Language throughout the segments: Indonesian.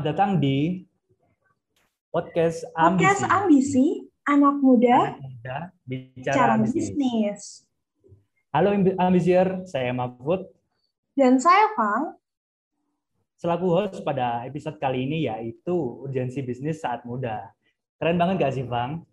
Selamat datang di podcast Ambisi. Podcast Ambisi, anak muda Anak muda bicara cara bisnis. bisnis. Halo Ambi- Ambisier, saya Mahfud. Dan saya Fang, Selaku host pada episode kali ini yaitu urgensi bisnis saat muda. Keren banget gak sih, Bang?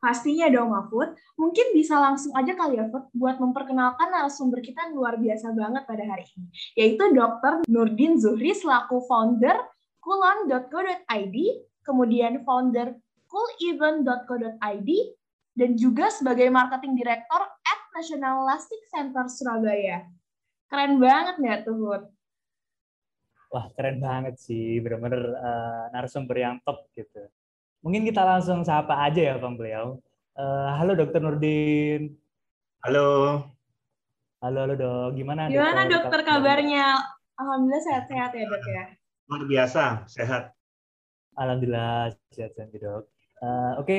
pastinya dong Mahfud. Mungkin bisa langsung aja kali ya, Fud, buat memperkenalkan narasumber kita yang luar biasa banget pada hari ini, yaitu Dr. Nurdin Zuhri selaku founder kulon.co.id, kemudian founder coolevent.co.id, dan juga sebagai marketing director at National Elastic Center Surabaya. Keren banget nggak tuh, Fud? Wah, keren banget sih. Bener-bener eh, narasumber yang top gitu. Mungkin kita langsung sapa aja ya, Bang beliau. Eh, halo Dokter Nurdin. Halo, Halo, halo dok. Gimana, Gimana dokter kabarnya? Alhamdulillah sehat-sehat ya dok ya. Luar biasa, sehat. Alhamdulillah sehat-sehat dok. Eh, Oke,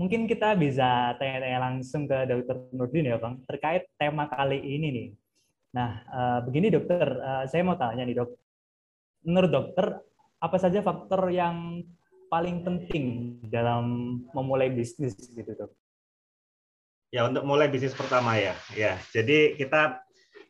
mungkin kita bisa tanya-tanya langsung ke Dokter Nurdin ya Bang terkait tema kali ini nih. Nah, eh, begini dokter, eh, saya mau tanya nih dok. Menurut dokter, apa saja faktor yang paling penting dalam memulai bisnis gitu dok? Ya untuk mulai bisnis pertama ya, ya. Jadi kita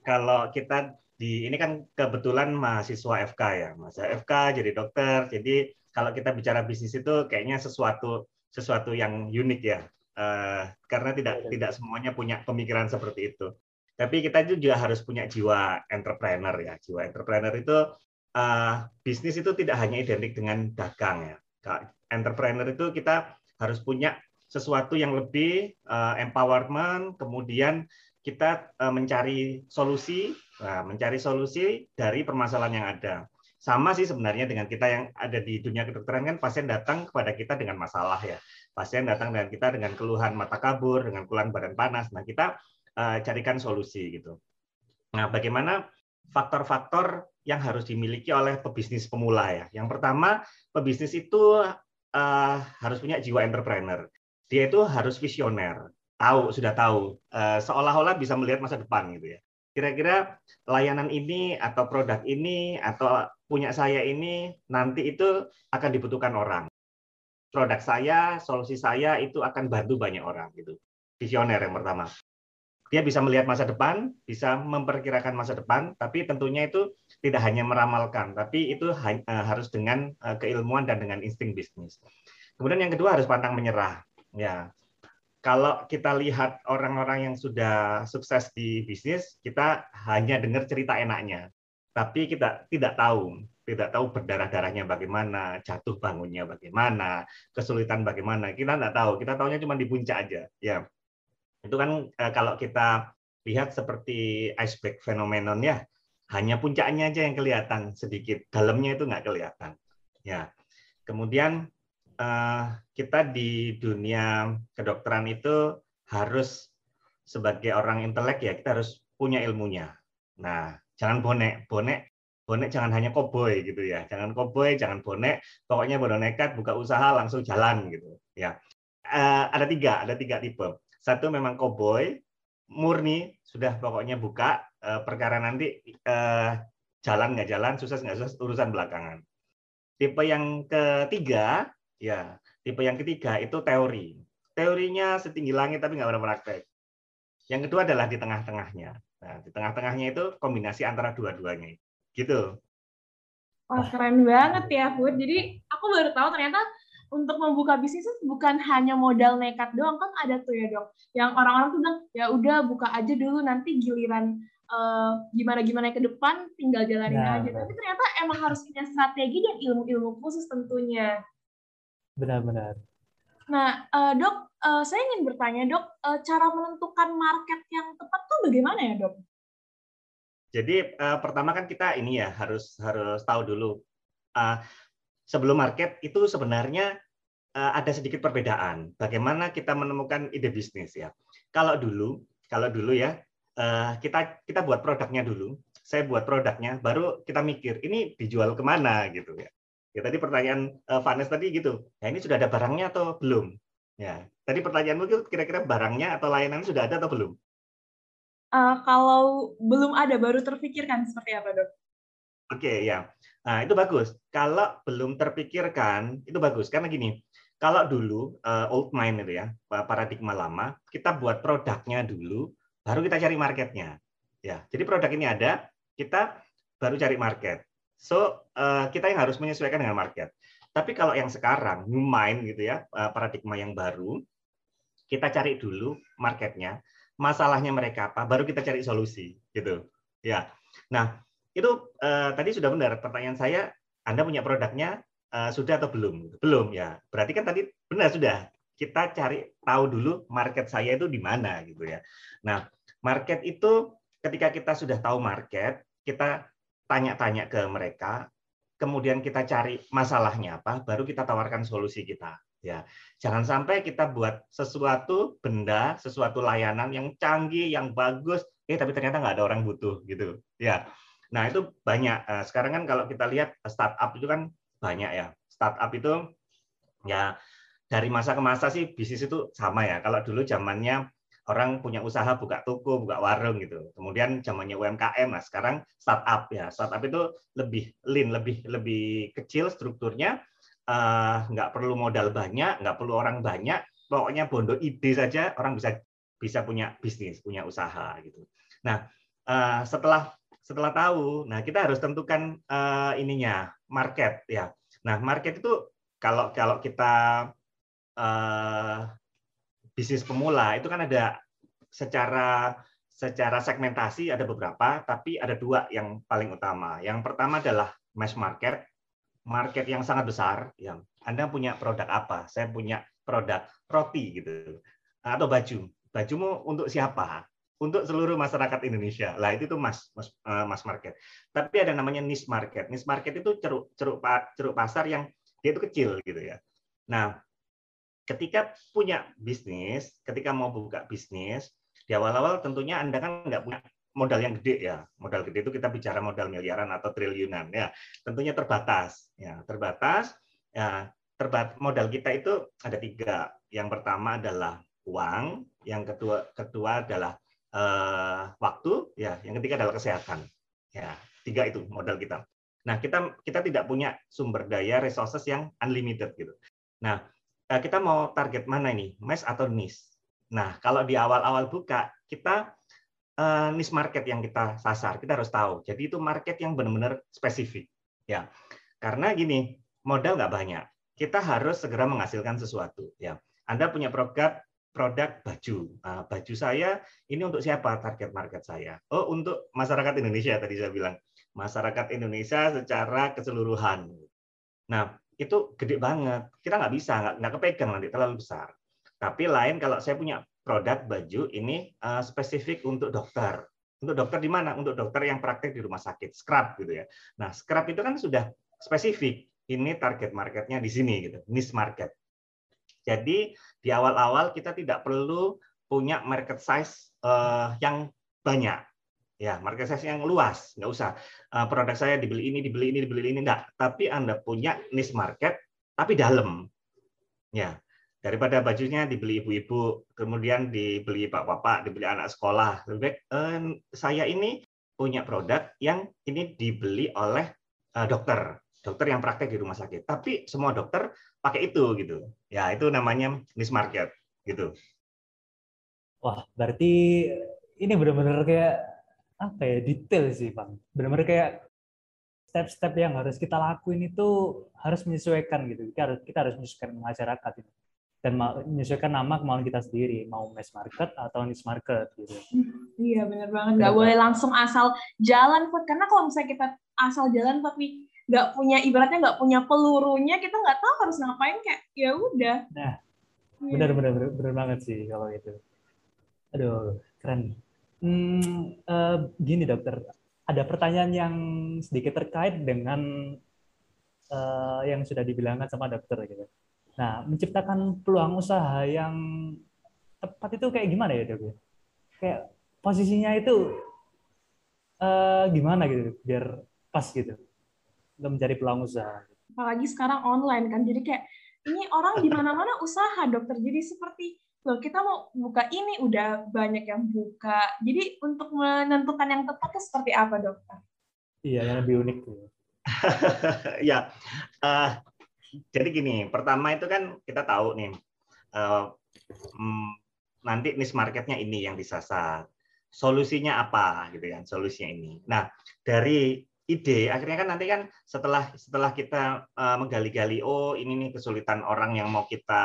kalau kita di ini kan kebetulan mahasiswa FK ya, mahasiswa FK jadi dokter. Jadi kalau kita bicara bisnis itu kayaknya sesuatu sesuatu yang unik ya, Eh, karena tidak tidak semuanya punya pemikiran seperti itu. Tapi kita juga harus punya jiwa entrepreneur ya, jiwa entrepreneur itu eh, bisnis itu tidak hanya identik dengan dagang ya. Entrepreneur itu kita harus punya sesuatu yang lebih eh, empowerment, kemudian kita eh, mencari solusi, nah, mencari solusi dari permasalahan yang ada. Sama sih sebenarnya dengan kita yang ada di dunia kedokteran kan pasien datang kepada kita dengan masalah ya. Pasien datang dengan kita dengan keluhan mata kabur, dengan keluhan badan panas. Nah, kita eh, carikan solusi gitu. Nah, bagaimana faktor-faktor yang harus dimiliki oleh pebisnis pemula ya. Yang pertama, pebisnis itu harus punya jiwa entrepreneur. Dia itu harus visioner, tahu sudah tahu, eh, seolah-olah bisa melihat masa depan gitu ya. Kira-kira layanan ini atau produk ini atau punya saya ini nanti itu akan dibutuhkan orang. Produk saya, solusi saya itu akan bantu banyak orang gitu. Visioner yang pertama. Dia bisa melihat masa depan, bisa memperkirakan masa depan, tapi tentunya itu tidak hanya meramalkan, tapi itu eh, harus dengan eh, keilmuan dan dengan insting bisnis. Kemudian yang kedua harus pantang menyerah. Ya, kalau kita lihat orang-orang yang sudah sukses di bisnis, kita hanya dengar cerita enaknya, tapi kita tidak tahu, tidak tahu berdarah-darahnya bagaimana, jatuh bangunnya bagaimana, kesulitan bagaimana. Kita tidak tahu, kita tahunya cuma di puncak aja. Ya, itu kan eh, kalau kita lihat seperti iceberg phenomenon ya, hanya puncaknya aja yang kelihatan sedikit, dalamnya itu nggak kelihatan. Ya, kemudian eh, kita di dunia kedokteran itu harus sebagai orang intelek ya kita harus punya ilmunya. Nah, jangan bonek, bonek, bonek jangan hanya koboi gitu ya, jangan koboi, jangan bonek, pokoknya bodoh nekat buka usaha langsung jalan gitu ya. Eh, ada tiga, ada tiga tipe. Satu memang koboi, murni sudah pokoknya buka eh, perkara nanti eh, jalan nggak jalan, sukses nggak sukses urusan belakangan. Tipe yang ketiga Ya, tipe yang ketiga itu teori. Teorinya setinggi langit tapi nggak pernah praktek. Yang kedua adalah di tengah-tengahnya. Nah, di tengah-tengahnya itu kombinasi antara dua-duanya. Gitu. Wah keren banget ya Fud. Jadi aku baru tahu ternyata untuk membuka bisnis itu bukan hanya modal nekat doang kan ada tuh ya dok. Yang orang-orang tuh bilang ya udah buka aja dulu nanti giliran eh, gimana-gimana ke depan tinggal jalanin Nah, aja. Tapi ternyata emang harus punya strategi dan ilmu-ilmu khusus tentunya. Benar-benar. Nah, eh, dok, eh, saya ingin bertanya, dok, eh, cara menentukan market yang tepat tuh bagaimana ya, dok? Jadi eh, pertama kan kita ini ya harus harus tahu dulu eh, sebelum market itu sebenarnya eh, ada sedikit perbedaan. Bagaimana kita menemukan ide bisnis ya? Kalau dulu, kalau dulu ya eh, kita kita buat produknya dulu. Saya buat produknya, baru kita mikir ini dijual ke mana gitu ya. Ya tadi pertanyaan eh, Vanes tadi gitu. Ya ini sudah ada barangnya atau belum? Ya. Tadi pertanyaanmu itu kira-kira barangnya atau layanan sudah ada atau belum? Eh, kalau belum ada, baru terpikirkan seperti apa, dok? Oke, ya. Nah, itu bagus. Kalau belum terpikirkan, itu bagus. Karena gini, kalau dulu uh, old mind itu ya, paradigma lama, kita buat produknya dulu, baru kita cari marketnya. Ya, jadi produk ini ada, kita baru cari market. So, uh, kita yang harus menyesuaikan dengan market. Tapi kalau yang sekarang, new mind gitu ya, uh, paradigma yang baru, kita cari dulu marketnya, masalahnya mereka apa, baru kita cari solusi gitu. Ya. Nah, itu uh, tadi sudah benar pertanyaan saya Anda punya produknya uh, sudah atau belum belum ya berarti kan tadi benar sudah kita cari tahu dulu market saya itu di mana gitu ya nah market itu ketika kita sudah tahu market kita tanya-tanya ke mereka kemudian kita cari masalahnya apa baru kita tawarkan solusi kita ya jangan sampai kita buat sesuatu benda sesuatu layanan yang canggih yang bagus eh tapi ternyata nggak ada orang butuh gitu ya Nah, itu banyak. Eh, sekarang kan kalau kita lihat eh, startup itu kan banyak ya. Startup itu ya dari masa ke masa sih bisnis itu sama ya. Kalau dulu zamannya orang punya usaha buka toko, buka warung gitu. Kemudian zamannya UMKM, nah sekarang startup ya. Startup itu lebih lean, lebih lebih kecil strukturnya, uh, nggak perlu modal banyak, nggak perlu orang banyak. Pokoknya bondo ide saja orang bisa bisa punya bisnis, punya usaha gitu. Nah, uh, setelah setelah tahu, nah kita harus tentukan uh, ininya market ya. Nah market itu kalau kalau kita uh, bisnis pemula itu kan ada secara secara segmentasi ada beberapa, tapi ada dua yang paling utama. Yang pertama adalah mass market, market yang sangat besar. Yang Anda punya produk apa? Saya punya produk roti gitu, atau baju. Bajumu untuk siapa? untuk seluruh masyarakat Indonesia. Lah itu tuh mas, mas uh, mas market. Tapi ada namanya niche market. Niche market itu ceruk ceruk ceruk pasar yang dia itu kecil gitu ya. Nah, ketika punya bisnis, ketika mau buka bisnis, di awal-awal tentunya Anda kan nggak punya modal yang gede ya. Modal gede itu kita bicara modal miliaran atau triliunan ya. Tentunya terbatas ya, terbatas ya terbat modal kita itu ada tiga. Yang pertama adalah uang, yang kedua kedua adalah uh, waktu, ya. Yang ketiga adalah kesehatan. Ya, tiga itu modal kita. Nah, kita kita tidak punya sumber daya resources yang unlimited gitu. Nah, kita mau target mana ini, mass atau niche? Nah, kalau di awal-awal buka, kita uh, niche market yang kita sasar, kita harus tahu. Jadi itu market yang benar-benar spesifik, ya. Karena gini, modal nggak banyak. Kita harus segera menghasilkan sesuatu, ya. Anda punya produk produk baju. Nah, baju saya ini untuk siapa target market saya? Oh, untuk masyarakat Indonesia tadi saya bilang. Masyarakat Indonesia secara keseluruhan. Nah, itu gede banget. Kita nggak bisa, nggak, nggak kepegang nanti terlalu besar. Tapi lain kalau saya punya produk baju ini uh, spesifik untuk dokter. Untuk dokter di mana? Untuk dokter yang praktek di rumah sakit, scrub gitu ya. Nah, scrub itu kan sudah spesifik. Ini target marketnya di sini gitu, niche market. Jadi di awal-awal kita tidak perlu punya market size uh, yang banyak. Ya, market size yang luas, nggak usah. Uh, produk saya dibeli ini, dibeli ini, dibeli ini, enggak. Tapi Anda punya niche market, tapi dalam. Ya, daripada bajunya dibeli ibu-ibu, kemudian dibeli bapak-bapak, dibeli anak sekolah. Lebih baik, uh, saya ini punya produk yang ini dibeli oleh uh, dokter dokter yang praktek di rumah sakit. Tapi semua dokter pakai itu gitu. Ya, itu namanya niche market gitu. Wah, berarti ini benar-benar kayak apa ya detail sih, Bang. Benar-benar kayak step-step yang harus kita lakuin itu harus menyesuaikan gitu. Kita harus kita harus menyesuaikan masyarakat itu dan menyesuaikan nama kemauan kita sendiri. Mau mass market atau niche market gitu. Iya benar banget. Nggak boleh langsung asal jalan food karena kalau misalnya kita asal jalan nih nggak punya ibaratnya nggak punya pelurunya kita nggak tahu harus ngapain. Kayak ya udah. Nah iya. benar benar, benar banget sih kalau itu. Aduh keren hmm, uh, gini dokter ada pertanyaan yang sedikit terkait dengan uh, yang sudah dibilangkan sama dokter gitu nah menciptakan peluang usaha yang tepat itu kayak gimana ya dok kayak posisinya itu uh, gimana gitu biar pas gitu untuk mencari peluang usaha. Apalagi sekarang online kan, jadi kayak ini orang di mana-mana usaha dokter. Jadi seperti loh kita mau buka ini udah banyak yang buka. Jadi untuk menentukan yang tepat itu seperti apa dokter? Iya, yang lebih unik. ya, uh, jadi gini, pertama itu kan kita tahu nih, uh, nanti niche marketnya ini yang disasar. Solusinya apa gitu kan? Solusinya ini. Nah, dari ide akhirnya kan nanti kan setelah setelah kita uh, menggali-gali oh ini nih kesulitan orang yang mau kita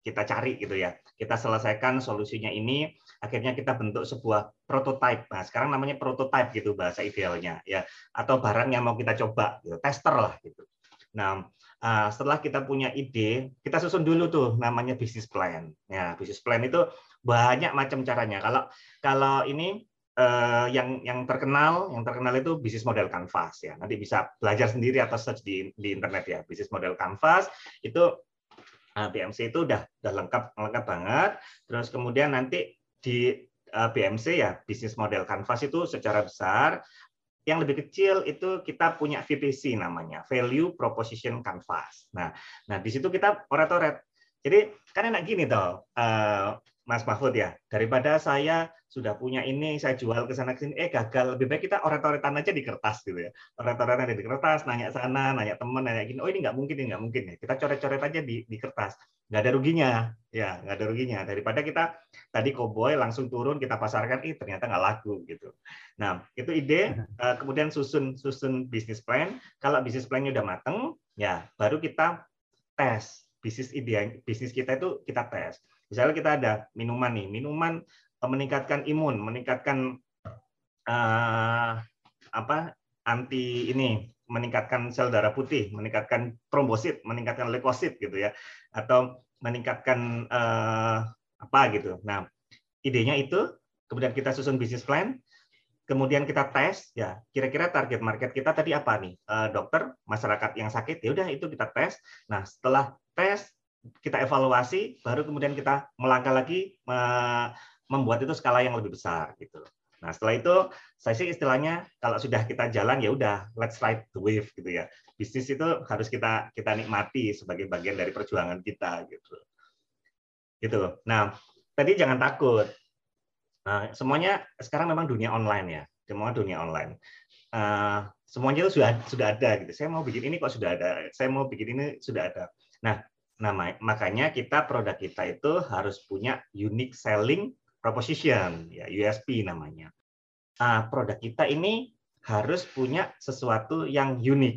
kita cari gitu ya. Kita selesaikan solusinya ini akhirnya kita bentuk sebuah prototype nah sekarang namanya prototype gitu bahasa idealnya ya. Atau barang yang mau kita coba gitu tester lah gitu. Nah uh, setelah kita punya ide kita susun dulu tuh namanya bisnis plan. Ya bisnis plan itu banyak macam caranya. Kalau kalau ini uh, yang yang terkenal yang terkenal itu bisnis model canvas ya. Nanti bisa belajar sendiri atau search di di internet ya. Bisnis model canvas itu eh, BMC itu udah udah lengkap lengkap banget. Terus kemudian nanti di eh, BMC ya bisnis model canvas itu secara besar. Yang lebih kecil itu kita punya VPC namanya value proposition canvas. Nah nah di situ kita oret-oret. Jadi kan enak gini toh uh, Mas Mahfud ya daripada saya sudah punya ini saya jual ke sana sini eh gagal. Lebih baik kita oret-oretan aja di kertas gitu ya. Oret-oretan di kertas nanya sana nanya teman nanya gini. Oh ini nggak mungkin ini nggak mungkin ya. Kita coret-coret aja di di kertas. Nggak ada ruginya. Ya nggak ada ruginya. Daripada kita tadi koboi langsung turun kita pasarkan ih ternyata nggak laku gitu. Nah itu ide. Eh, kemudian susun susun bisnis plan. Kalau bisnis plannya udah mateng ya baru kita tes. Bisnis ide bisnis kita itu kita tes misalnya kita ada minuman nih minuman meningkatkan imun, meningkatkan uh, apa anti ini, meningkatkan sel darah putih, meningkatkan trombosit, meningkatkan leukosit gitu ya, atau meningkatkan uh, apa gitu. Nah, idenya itu, kemudian kita susun bisnis plan, kemudian kita tes, ya kira-kira target market kita tadi apa nih, dokter, masyarakat yang sakit, ya udah itu kita tes. Nah, setelah tes kita evaluasi, baru kemudian kita melangkah lagi membuat itu skala yang lebih besar gitu. Nah, setelah itu saya sih istilahnya kalau sudah kita jalan ya udah let's ride the wave gitu ya. Bisnis itu harus kita kita nikmati sebagai bagian dari perjuangan kita gitu. Gitu. Nah, tadi jangan takut. Nah, semuanya sekarang memang dunia online ya. Semua dunia online. Uh, semuanya itu sudah sudah ada gitu. Saya mau bikin ini kok sudah ada. Saya mau bikin ini sudah ada. Nah, nah makanya kita produk kita itu harus punya unique selling proposition, ya USP namanya. Nah, produk kita ini harus punya sesuatu yang unik.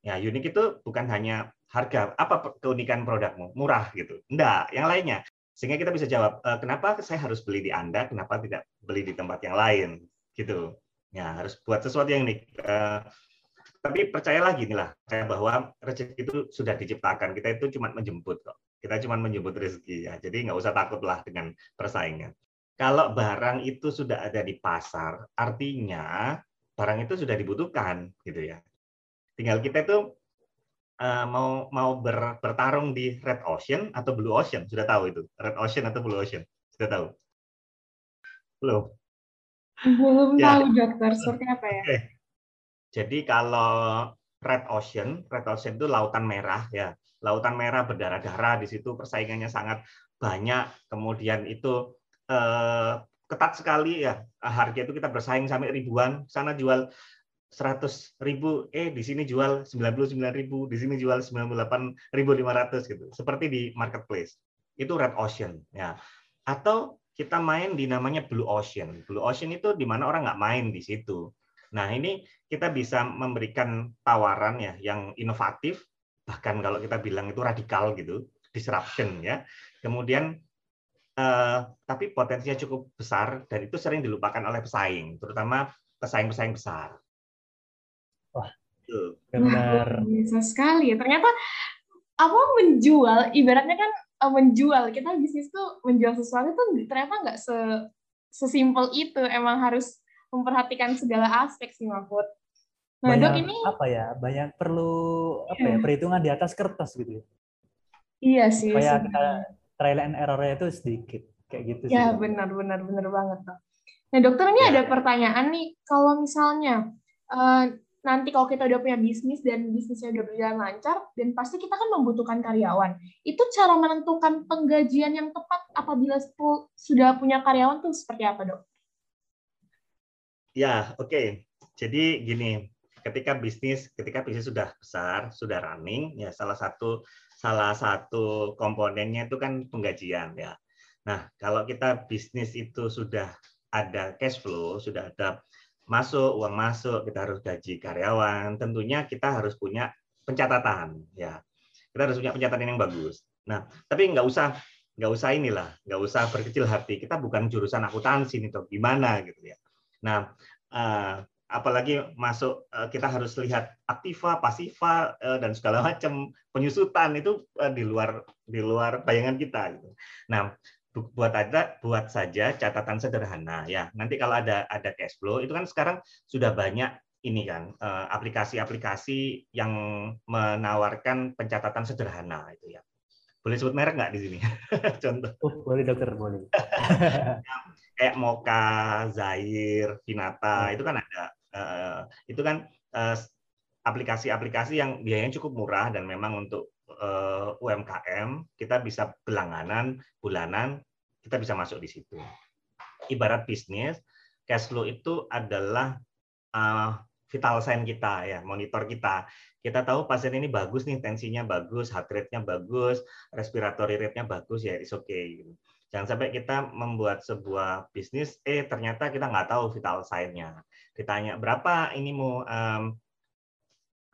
Ya, unik itu bukan hanya harga. Apa keunikan produkmu? Murah gitu. Enggak, yang lainnya. Sehingga kita bisa jawab, e, kenapa saya harus beli di Anda, kenapa tidak beli di tempat yang lain? Gitu. Ya, harus buat sesuatu yang unik. Tapi percayalah gini lah, bahwa rezeki itu sudah diciptakan. Kita itu cuma menjemput kok. Kita cuma menyebut rezeki ya. Jadi nggak usah takutlah dengan persaingan. Kalau barang itu sudah ada di pasar, artinya barang itu sudah dibutuhkan, gitu ya. Tinggal kita itu uh, mau mau ber, bertarung di red ocean atau blue ocean, sudah tahu itu red ocean atau blue ocean, sudah tahu? Belum. Belum ya. tahu dokter, seperti apa ya? Okay. Jadi kalau red ocean, red ocean itu lautan merah ya. Lautan merah berdarah-darah di situ persaingannya sangat banyak. Kemudian itu eh, ketat sekali ya. Harga itu kita bersaing sampai ribuan. Sana jual 100 ribu. Eh di sini jual 99 ribu. Di sini jual 98 ribu 500 gitu. Seperti di marketplace. Itu red ocean ya. Atau kita main di namanya blue ocean. Blue ocean itu di mana orang nggak main di situ nah ini kita bisa memberikan tawaran ya yang inovatif bahkan kalau kita bilang itu radikal gitu, disruption ya. Kemudian eh, tapi potensinya cukup besar dan itu sering dilupakan oleh pesaing, terutama pesaing-pesaing besar. Wah, itu benar. Bisa sekali ya. Ternyata apa menjual, ibaratnya kan eh, menjual kita bisnis tuh menjual sesuatu tuh ternyata nggak se sesimpel itu. Emang harus memperhatikan segala aspek sih Mahfud. Nah, banyak dok ini apa ya? Banyak perlu apa ya? Iya. Perhitungan di atas kertas gitu ya. Iya sih. Supaya kita trial and error-nya itu sedikit kayak gitu sih. Ya, benar benar benar banget, Dok. Nah, dokter ini ya. ada pertanyaan nih, kalau misalnya uh, nanti kalau kita udah punya bisnis dan bisnisnya udah berjalan lancar dan pasti kita kan membutuhkan karyawan. Itu cara menentukan penggajian yang tepat apabila sudah punya karyawan tuh seperti apa, Dok? Ya, oke. Okay jadi gini, ketika bisnis ketika bisnis sudah besar, sudah running, ya salah satu salah satu komponennya itu kan penggajian ya. Nah, kalau kita bisnis itu sudah ada cash flow, sudah ada masuk uang masuk, kita harus gaji karyawan, tentunya kita harus punya pencatatan ya. Kita harus punya pencatatan yang bagus. Nah, tapi nggak usah nggak usah inilah, nggak usah berkecil hati. Kita bukan jurusan akuntansi nih, toh gimana gitu ya. Nah, eh, apalagi masuk eh, kita harus lihat aktiva, pasiva eh, dan segala macam penyusutan itu di luar di luar bayangan kita gitu. Nah, buat ada buat saja catatan sederhana ya. Nanti kalau ada ada cash flow itu kan sekarang sudah banyak ini kan aplikasi-aplikasi yang menawarkan pencatatan sederhana itu ya. Boleh sebut merek nggak di sini? Contoh. Oh, boleh dokter, boleh. Kayak Moka, Zair, Vinata, itu kan ada Eh, itu kan eh, aplikasi-aplikasi yang biayanya cukup murah dan memang untuk eh, UMKM kita bisa berlangganan bulanan kita bisa masuk di situ. Ibarat bisnis, cash flow itu adalah vital sign kita ya, monitor kita. Kita tahu pasien ini bagus nih, tensinya bagus, heart rate-nya bagus, respiratory rate-nya bagus ya, it's okay. Jangan sampai kita membuat sebuah bisnis, eh ternyata kita nggak tahu vital sign-nya. Ditanya berapa ini mau um,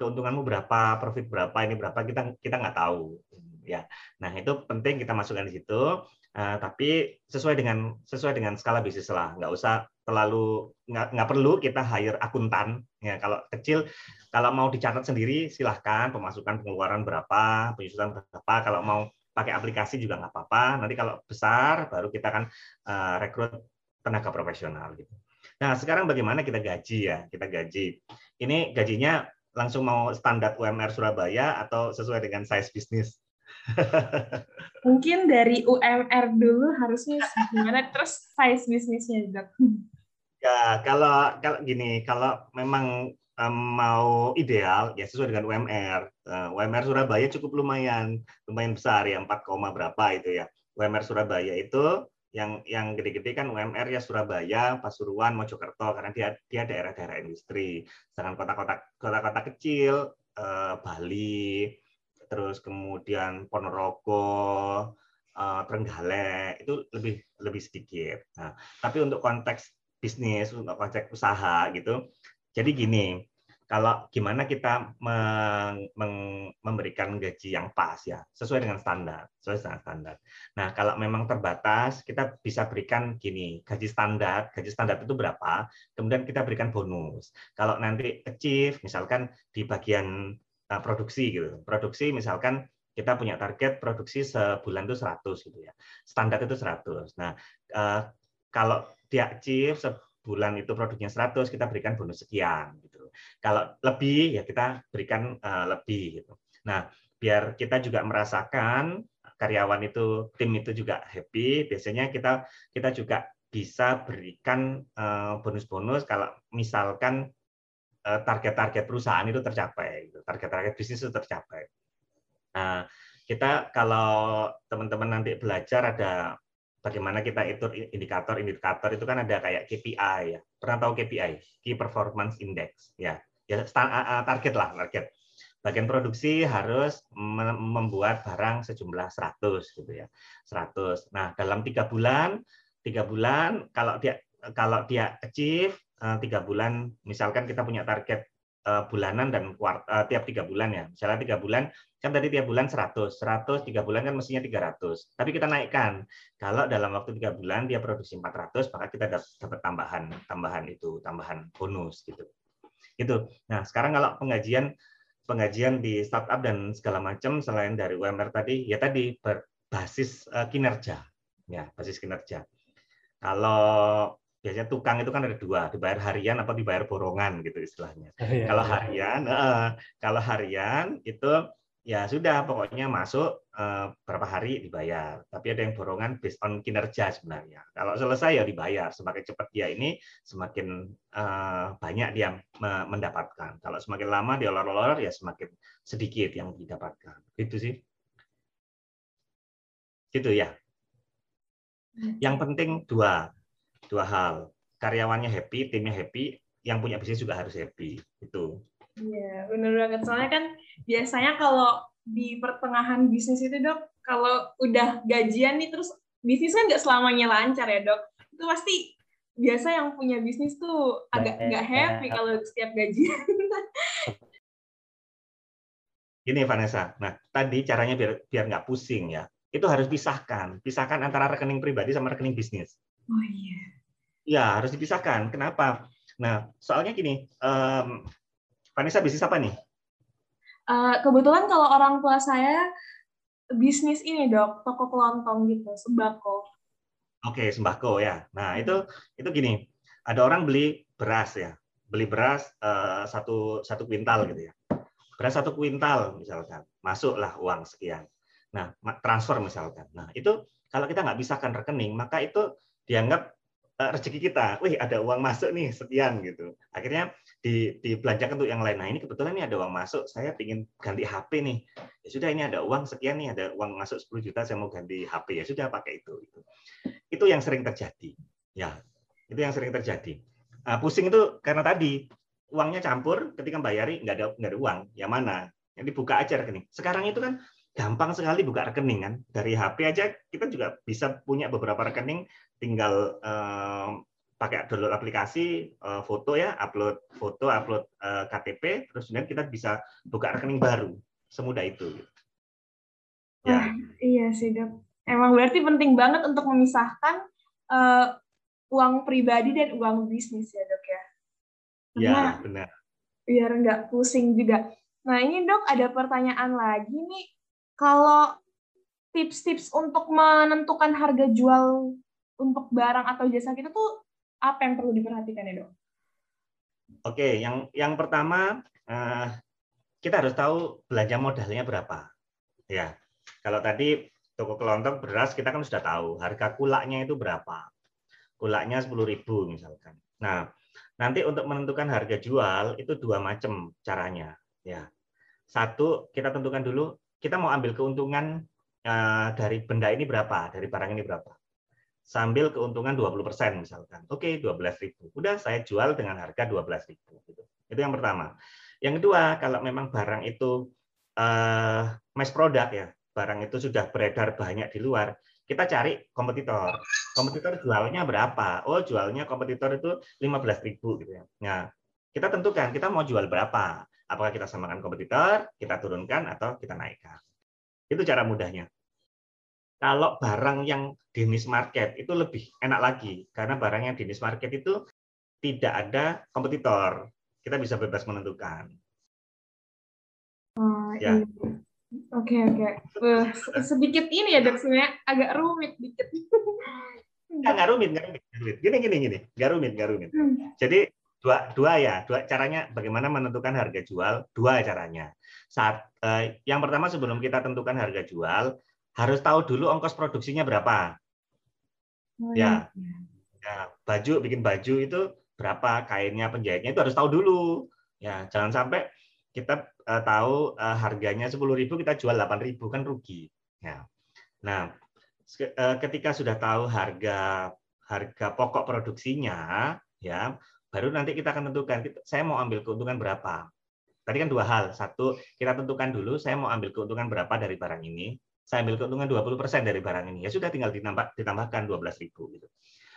keuntunganmu berapa, profit berapa, ini berapa kita kita nggak tahu. Ya, nah itu penting kita masukkan di situ. Uh, tapi sesuai dengan sesuai dengan skala bisnis lah, nggak usah terlalu nggak nggak perlu kita hire akuntan. Ya, kalau kecil, kalau mau dicatat sendiri silahkan pemasukan pengeluaran berapa, penyusutan berapa. Kalau mau pakai aplikasi juga nggak apa-apa. Nanti kalau besar baru kita akan uh, rekrut tenaga profesional gitu. Nah, sekarang bagaimana kita gaji ya? Kita gaji. Ini gajinya langsung mau standar UMR Surabaya atau sesuai dengan size bisnis? Mungkin dari UMR dulu harusnya gimana terus size bisnisnya, Dok. Ya, kalau kalau gini, kalau memang mau ideal ya sesuai dengan UMR. Eh, UMR Surabaya cukup lumayan, lumayan besar ya 4, berapa itu ya. UMR Surabaya itu yang yang gede-gede kan UMR ya Surabaya, Pasuruan, Mojokerto karena dia dia daerah-daerah industri. Sedangkan kota-kota kota-kota kecil eh, Bali, terus kemudian Ponorogo, eh, Trenggalek itu lebih lebih sedikit. Nah, tapi untuk konteks bisnis, untuk konteks usaha gitu, jadi gini, kalau gimana kita memberikan gaji yang pas ya, sesuai dengan standar, sesuai dengan standar. Nah, kalau memang terbatas, kita bisa berikan gini, gaji standar, gaji standar itu berapa, kemudian kita berikan bonus. Kalau nanti achieve, misalkan di bagian eh, produksi gitu, produksi misalkan kita punya target produksi sebulan itu 100 gitu ya. Standar itu 100. Nah, eh, kalau dia achieve bulan itu produknya 100 kita berikan bonus sekian gitu. Kalau lebih ya kita berikan uh, lebih gitu. Nah, biar kita juga merasakan karyawan itu tim itu juga happy, biasanya kita kita juga bisa berikan eh, bonus-bonus uh, kalau misalkan uh, target-target perusahaan itu tercapai, gitu. target-target bisnis itu tercapai. Nah, kita kalau teman-teman nanti belajar ada bagaimana kita itu indikator-indikator itu kan ada kayak KPI ya. Pernah tahu KPI? Key Performance Index ya. Ya target lah, target. Bagian produksi harus membuat barang sejumlah 100 gitu ya. 100. Nah, dalam tiga bulan, tiga bulan kalau dia kalau dia achieve eh, tiga bulan, misalkan kita punya target bulanan dan kuart, uh, tiap tiga bulan ya. Misalnya tiga bulan Kan tadi tiap bulan 100, 100 tiga bulan kan mestinya 300. Tapi kita naikkan. Kalau dalam waktu tiga bulan dia produksi 400, maka kita dapat tambahan tambahan itu, tambahan bonus gitu. Gitu. Nah, sekarang kalau penggajian penggajian di startup dan segala macam selain dari UMR tadi, ya tadi berbasis eh, kinerja. Ya, basis kinerja. Kalau biasanya tukang itu kan ada dua, dibayar harian atau dibayar borongan gitu istilahnya. Oh, iya, kalau iya. harian, eh, kalau harian itu ya sudah pokoknya masuk uh, berapa hari dibayar. Tapi ada yang borongan based on kinerja sebenarnya. Kalau selesai ya dibayar. Semakin cepat dia ini semakin uh, banyak dia mendapatkan. Kalau semakin lama dia olor-olor ya semakin sedikit yang didapatkan. Gitu sih. Gitu ya. Yang penting dua dua hal. Karyawannya happy, timnya happy, yang punya bisnis juga harus happy. Itu. Iya, benar banget. Soalnya kan biasanya kalau di pertengahan bisnis itu dok, kalau udah gajian nih terus bisnis kan nggak selamanya lancar ya dok. Itu pasti biasa yang punya bisnis tuh agak nggak happy kalau setiap gajian. Gini Vanessa, nah tadi caranya biar biar nggak pusing ya, itu harus pisahkan, pisahkan antara rekening pribadi sama rekening bisnis. Oh iya. Ya harus dipisahkan. Kenapa? Nah soalnya gini, um, Vanessa bisnis apa nih? Uh, kebetulan kalau orang tua saya bisnis ini dok, toko kelontong gitu, sembako. Oke, sembako ya. Nah itu itu gini, ada orang beli beras ya, beli beras uh, satu satu kuintal gitu ya beras satu kuintal misalkan, masuklah uang sekian. Nah, transfer misalkan. Nah, itu kalau kita nggak bisahkan rekening, maka itu dianggap rezeki kita. Wih, ada uang masuk nih sekian gitu. Akhirnya di, dibelanjakan untuk yang lain. Nah, ini kebetulan ini ada uang masuk, saya ingin ganti HP nih. Ya sudah, ini ada uang sekian nih, ada uang masuk 10 juta, saya mau ganti HP. Ya sudah, pakai itu. Itu, itu yang sering terjadi. Ya, itu yang sering terjadi. Nah, pusing itu karena tadi uangnya campur, ketika bayari nggak ada nggak ada uang, yang mana? Yang dibuka aja rekening. Sekarang itu kan gampang sekali buka rekening kan. Dari HP aja kita juga bisa punya beberapa rekening, tinggal eh, pakai download aplikasi eh, foto ya, upload foto, upload eh, KTP, terus kemudian kita bisa buka rekening baru. Semudah itu. Ya. Wah, iya sih dok. Emang berarti penting banget untuk memisahkan uh, uang pribadi dan uang bisnis ya dok ya. Iya, benar. Biar nggak pusing juga. Nah, ini dok ada pertanyaan lagi nih. Kalau tips-tips untuk menentukan harga jual untuk barang atau jasa kita tuh apa yang perlu diperhatikan ya dok? Oke, yang yang pertama uh, kita harus tahu belanja modalnya berapa. Ya, kalau tadi toko kelontong beras kita kan sudah tahu harga kulaknya itu berapa. Kulaknya 10.000 misalkan. Nah, Nanti untuk menentukan harga jual itu dua macam caranya. Ya, satu kita tentukan dulu kita mau ambil keuntungan uh, dari benda ini berapa, dari barang ini berapa. Sambil keuntungan 20% misalkan. Oke, okay, 12.000. Udah saya jual dengan harga 12.000 gitu. Itu yang pertama. Yang kedua, kalau memang barang itu uh, mass product ya, barang itu sudah beredar banyak di luar, kita cari kompetitor. Kompetitor jualnya berapa? Oh, jualnya kompetitor itu 15.000 gitu ya. Nah, kita tentukan kita mau jual berapa. Apakah kita samakan kompetitor, kita turunkan atau kita naikkan. Itu cara mudahnya. Kalau barang yang di niche market itu lebih enak lagi karena barang yang di niche market itu tidak ada kompetitor. Kita bisa bebas menentukan. Oh, ya. Iya. Oke okay, oke. Okay. Uh, sedikit ini ya dok sebenarnya agak rumit dikit. Enggak, enggak rumit, enggak rumit. Gini gini gini, enggak rumit, enggak rumit. Hmm. Jadi dua dua ya, dua caranya bagaimana menentukan harga jual, dua caranya. Saat eh, yang pertama sebelum kita tentukan harga jual, harus tahu dulu ongkos produksinya berapa. Oh, ya. ya. ya. baju bikin baju itu berapa, kainnya, penjahitnya itu harus tahu dulu. Ya, jangan sampai kita uh, tahu uh, harganya 10.000 kita jual 8.000 kan rugi. Ya. Nah, uh, ketika sudah tahu harga harga pokok produksinya, ya, baru nanti kita akan tentukan saya mau ambil keuntungan berapa. Tadi kan dua hal. Satu, kita tentukan dulu saya mau ambil keuntungan berapa dari barang ini. Saya ambil keuntungan 20% dari barang ini. Ya sudah tinggal ditambah, ditambahkan 12.000 gitu.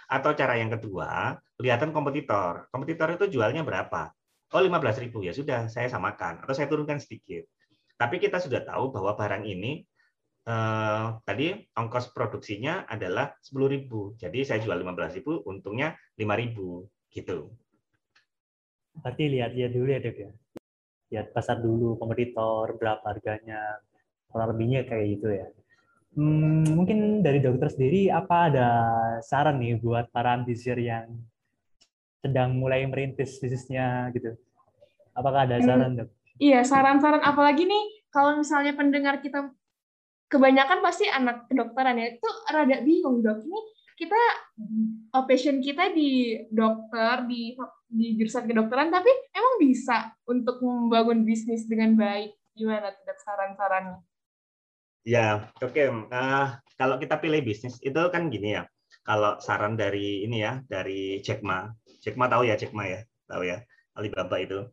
Atau cara yang kedua, kelihatan kompetitor. Kompetitor itu jualnya berapa? oh 15 ribu ya sudah saya samakan atau saya turunkan sedikit. Tapi kita sudah tahu bahwa barang ini eh, tadi ongkos produksinya adalah 10 ribu. Jadi saya jual 15 ribu, untungnya 5 ribu gitu. Berarti lihat-lihat dulu ya dok ya. Lihat pasar dulu, kompetitor, berapa harganya, kurang lebihnya kayak gitu ya. Hmm, mungkin dari dokter sendiri apa ada saran nih buat para ambisir yang sedang mulai merintis bisnisnya gitu. Apakah ada hmm. saran, Dok? Iya, saran-saran apalagi nih kalau misalnya pendengar kita kebanyakan pasti anak kedokteran ya, itu rada bingung, Dok. Ini kita oh, passion kita di dokter, di di jurusan kedokteran tapi emang bisa untuk membangun bisnis dengan baik. Gimana tidak saran-sarannya? Ya, oke. Okay. Nah, kalau kita pilih bisnis itu kan gini ya. Kalau saran dari ini ya, dari Jack Ma, Jack Ma tahu ya Jack Ma ya. tahu ya Alibaba itu.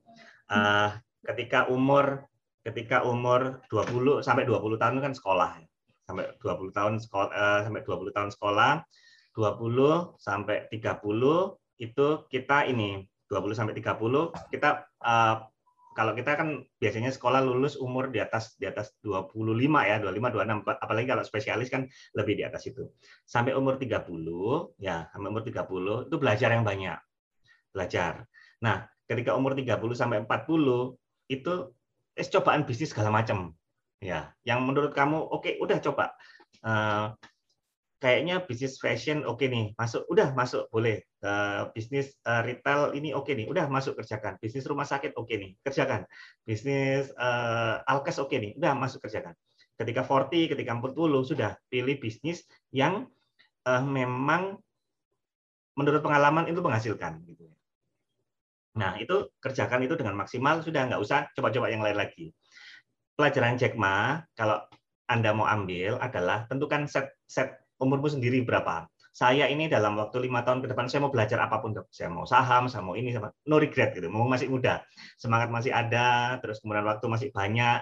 Uh, ketika umur ketika umur 20 sampai 20 tahun kan sekolah sampai 20 tahun sekolah uh, sampai 20 tahun sekolah 20 sampai 30 itu kita ini 20 sampai 30 kita uh, kalau kita kan biasanya sekolah lulus umur di atas di atas 25 ya, 25 26 apalagi kalau spesialis kan lebih di atas itu. Sampai umur 30 ya, sampai umur 30 itu belajar yang banyak. Belajar. Nah, ketika umur 30 sampai 40 itu es cobaan bisnis segala macam. Ya, yang menurut kamu oke, okay, udah coba. Uh, kayaknya bisnis fashion oke okay nih, masuk, udah masuk, boleh. Uh, bisnis uh, retail ini oke okay nih, udah masuk kerjakan. Bisnis rumah sakit oke okay nih, kerjakan. Bisnis uh, alkes oke okay nih, udah masuk kerjakan. Ketika 40, ketika 40 sudah pilih bisnis yang uh, memang menurut pengalaman itu menghasilkan. Gitu. Nah itu kerjakan itu dengan maksimal sudah nggak usah coba-coba yang lain lagi. Pelajaran Jack Ma kalau anda mau ambil adalah tentukan set set umurmu sendiri berapa. Saya ini dalam waktu lima tahun ke depan saya mau belajar apa pun dok. Saya mau saham, saya mau ini, sama no regret gitu. Mau masih muda, semangat masih ada, terus kemudian waktu masih banyak,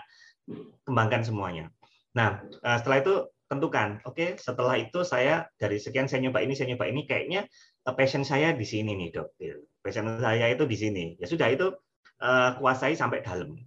kembangkan semuanya. Nah eh, setelah itu tentukan, oke okay, setelah itu saya dari sekian saya nyoba ini, saya nyoba ini, kayaknya eh, passion saya di sini nih dok. Gitu. Passion saya itu di sini. Ya sudah itu uh, kuasai sampai dalam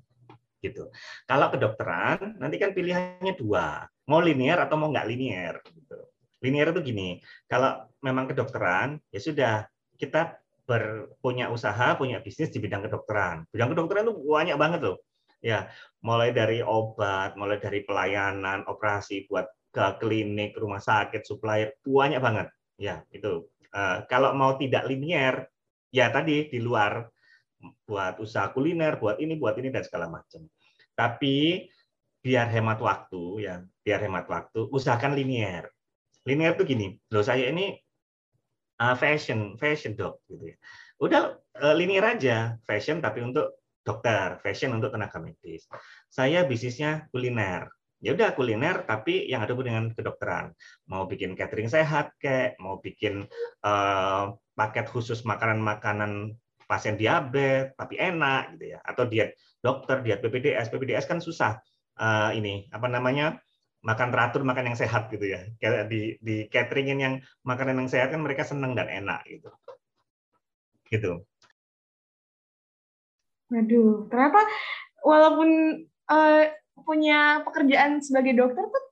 gitu. Kalau kedokteran nanti kan pilihannya dua, mau linear atau mau nggak linear. Gitu. Linear itu gini, kalau memang kedokteran, ya sudah kita berpunya usaha, punya bisnis di bidang kedokteran. Bidang kedokteran itu banyak banget loh. Ya, mulai dari obat, mulai dari pelayanan, operasi buat ke klinik, rumah sakit, supplier, banyak banget. Ya, itu. Uh, kalau mau tidak linear, ya tadi di luar buat usaha kuliner, buat ini, buat ini dan segala macam. Tapi biar hemat waktu ya, biar hemat waktu, usahakan linear linear tuh gini loh saya ini uh, fashion fashion dok gitu ya. Udah uh, linear aja fashion tapi untuk dokter fashion untuk tenaga medis. Saya bisnisnya kuliner. Ya udah kuliner tapi yang ada dengan kedokteran. Mau bikin catering sehat kayak mau bikin uh, paket khusus makanan-makanan pasien diabetes tapi enak gitu ya. Atau diet dokter diet PPDS PPDS kan susah uh, ini apa namanya makan teratur, makan yang sehat gitu ya. Kayak di di cateringin yang makanan yang sehat kan mereka senang dan enak gitu. Gitu. Waduh, ternyata walaupun uh, punya pekerjaan sebagai dokter tuh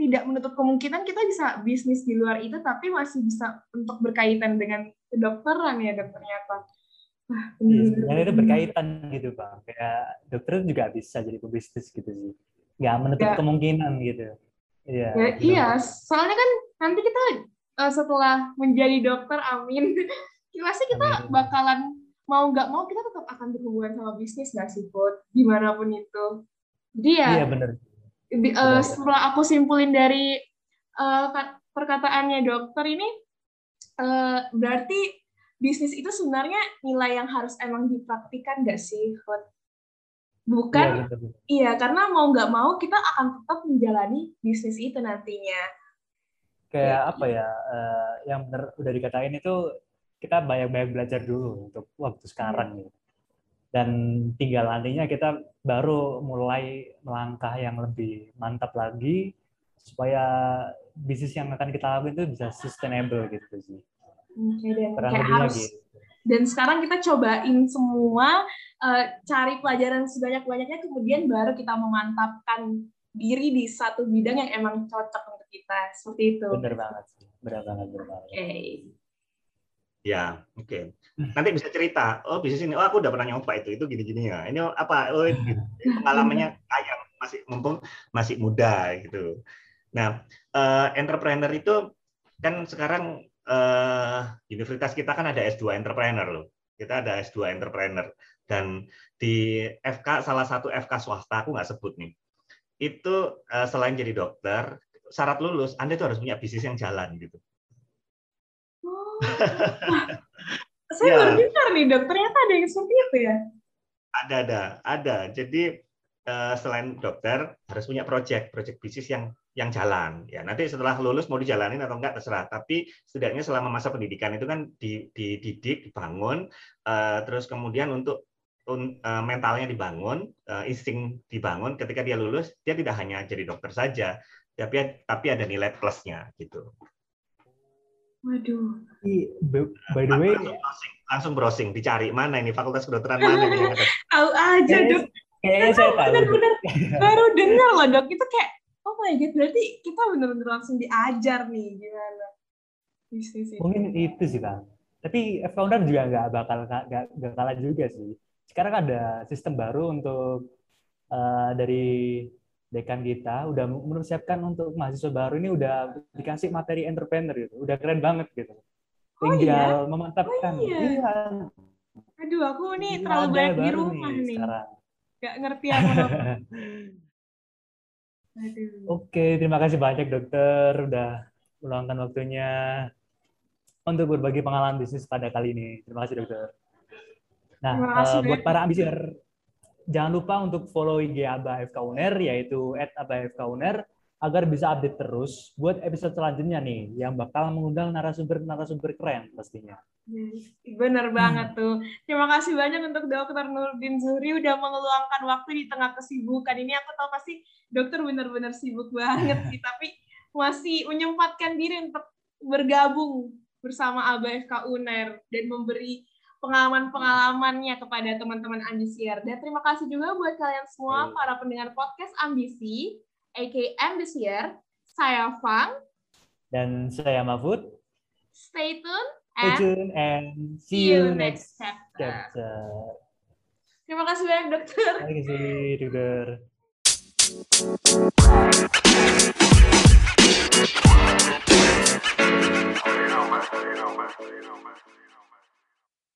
tidak menutup kemungkinan kita bisa bisnis di luar itu, tapi masih bisa untuk berkaitan dengan kedokteran ya dok ternyata. Wah, iya, sebenarnya itu berkaitan gitu pak. Kayak dokter juga bisa jadi pebisnis gitu sih nggak menutup ya. kemungkinan gitu. Iya. Ya, iya, soalnya kan nanti kita uh, setelah menjadi dokter, amin, pasti kita amin. bakalan mau nggak mau kita tetap akan berhubungan sama bisnis nggak sih, Put? Di mana pun itu. Jadi ya. Iya benar. Uh, setelah aku simpulin dari uh, perkataannya dokter ini, uh, berarti bisnis itu sebenarnya nilai yang harus emang dipraktikan nggak sih, Put? Bukan iya, betul, betul. iya karena mau nggak mau kita akan tetap menjalani bisnis itu nantinya kayak ya, apa ya uh, yang benar udah dikatain itu kita banyak-banyak belajar dulu untuk waktu sekarang hmm. gitu dan tinggal nantinya kita baru mulai melangkah yang lebih mantap lagi supaya bisnis yang akan kita lakukan itu bisa sustainable gitu sih. Oke, dan harus, gitu. Dan sekarang kita cobain semua uh, cari pelajaran sebanyak-banyaknya kemudian baru kita memantapkan diri di satu bidang yang emang cocok untuk kita. Seperti itu. Benar banget sih. Benar banget benar banget. Oke. Okay. ya oke. Okay. nanti bisa cerita. Oh bisnis ini. Oh aku udah pernah nyoba itu. Itu gini-gini ya ini apa? Oh gitu. pengalamannya kaya masih mumpung masih muda gitu. Nah uh, entrepreneur itu kan sekarang uh, universitas kita kan ada S2 entrepreneur loh kita ada S2 entrepreneur dan di FK salah satu FK swasta aku nggak sebut nih itu eh, selain jadi dokter syarat lulus Anda itu harus punya bisnis yang jalan gitu. Oh. Saya ya. baru dengar nih dok, ternyata ada yang seperti itu ya? Ada ada ada. Jadi eh, selain dokter harus punya project project bisnis yang yang jalan. Ya, nanti setelah lulus mau dijalanin atau enggak terserah. Tapi setidaknya selama masa pendidikan itu kan dididik, dibangun, uh, terus kemudian untuk uh, mentalnya dibangun, uh, insting dibangun. Ketika dia lulus, dia tidak hanya jadi dokter saja, tapi tapi ada nilai plusnya gitu. Waduh. By the way, langsung browsing, langsung browsing, dicari mana ini fakultas kedokteran mana. Tahu aja dok. Kayaknya saya tahu. Benar-benar baru dengar loh dok. Itu kayak oh my god berarti kita benar-benar langsung diajar nih gimana isi. mungkin itu sih bang tapi founder juga nggak bakal nggak kalah juga sih sekarang ada sistem baru untuk uh, dari dekan kita udah mempersiapkan untuk mahasiswa baru ini udah dikasih materi entrepreneur gitu udah keren banget gitu tinggal oh, iya? memantapkan oh, iya. iya. aduh aku nih terlalu banyak di rumah nih, nih. Sekarang. Gak ngerti apa Oke, terima kasih banyak dokter udah meluangkan waktunya untuk berbagi pengalaman bisnis pada kali ini. Terima kasih dokter. Nah, uh, buat para ambisier, jangan lupa untuk follow IG Aba FK Uner, yaitu @abafkuner agar bisa update terus buat episode selanjutnya nih yang bakal mengundang narasumber-narasumber keren pastinya. Bener banget tuh. Terima kasih banyak untuk Dokter Nurdin Zuhri udah mengeluangkan waktu di tengah kesibukan ini. Aku tahu pasti dokter benar-benar sibuk banget sih, tapi masih menyempatkan diri untuk bergabung bersama ABFK UNER dan memberi pengalaman-pengalamannya kepada teman-teman ambisier. Dan terima kasih juga buat kalian semua para pendengar podcast Ambisi aka Ambisier. Saya Fang. Dan saya Mahfud. Stay tuned and, Stay tuned and see you next chapter. chapter. Terima kasih banyak dokter. Terima kasih dokter. You know, man. You know, man. You know, man.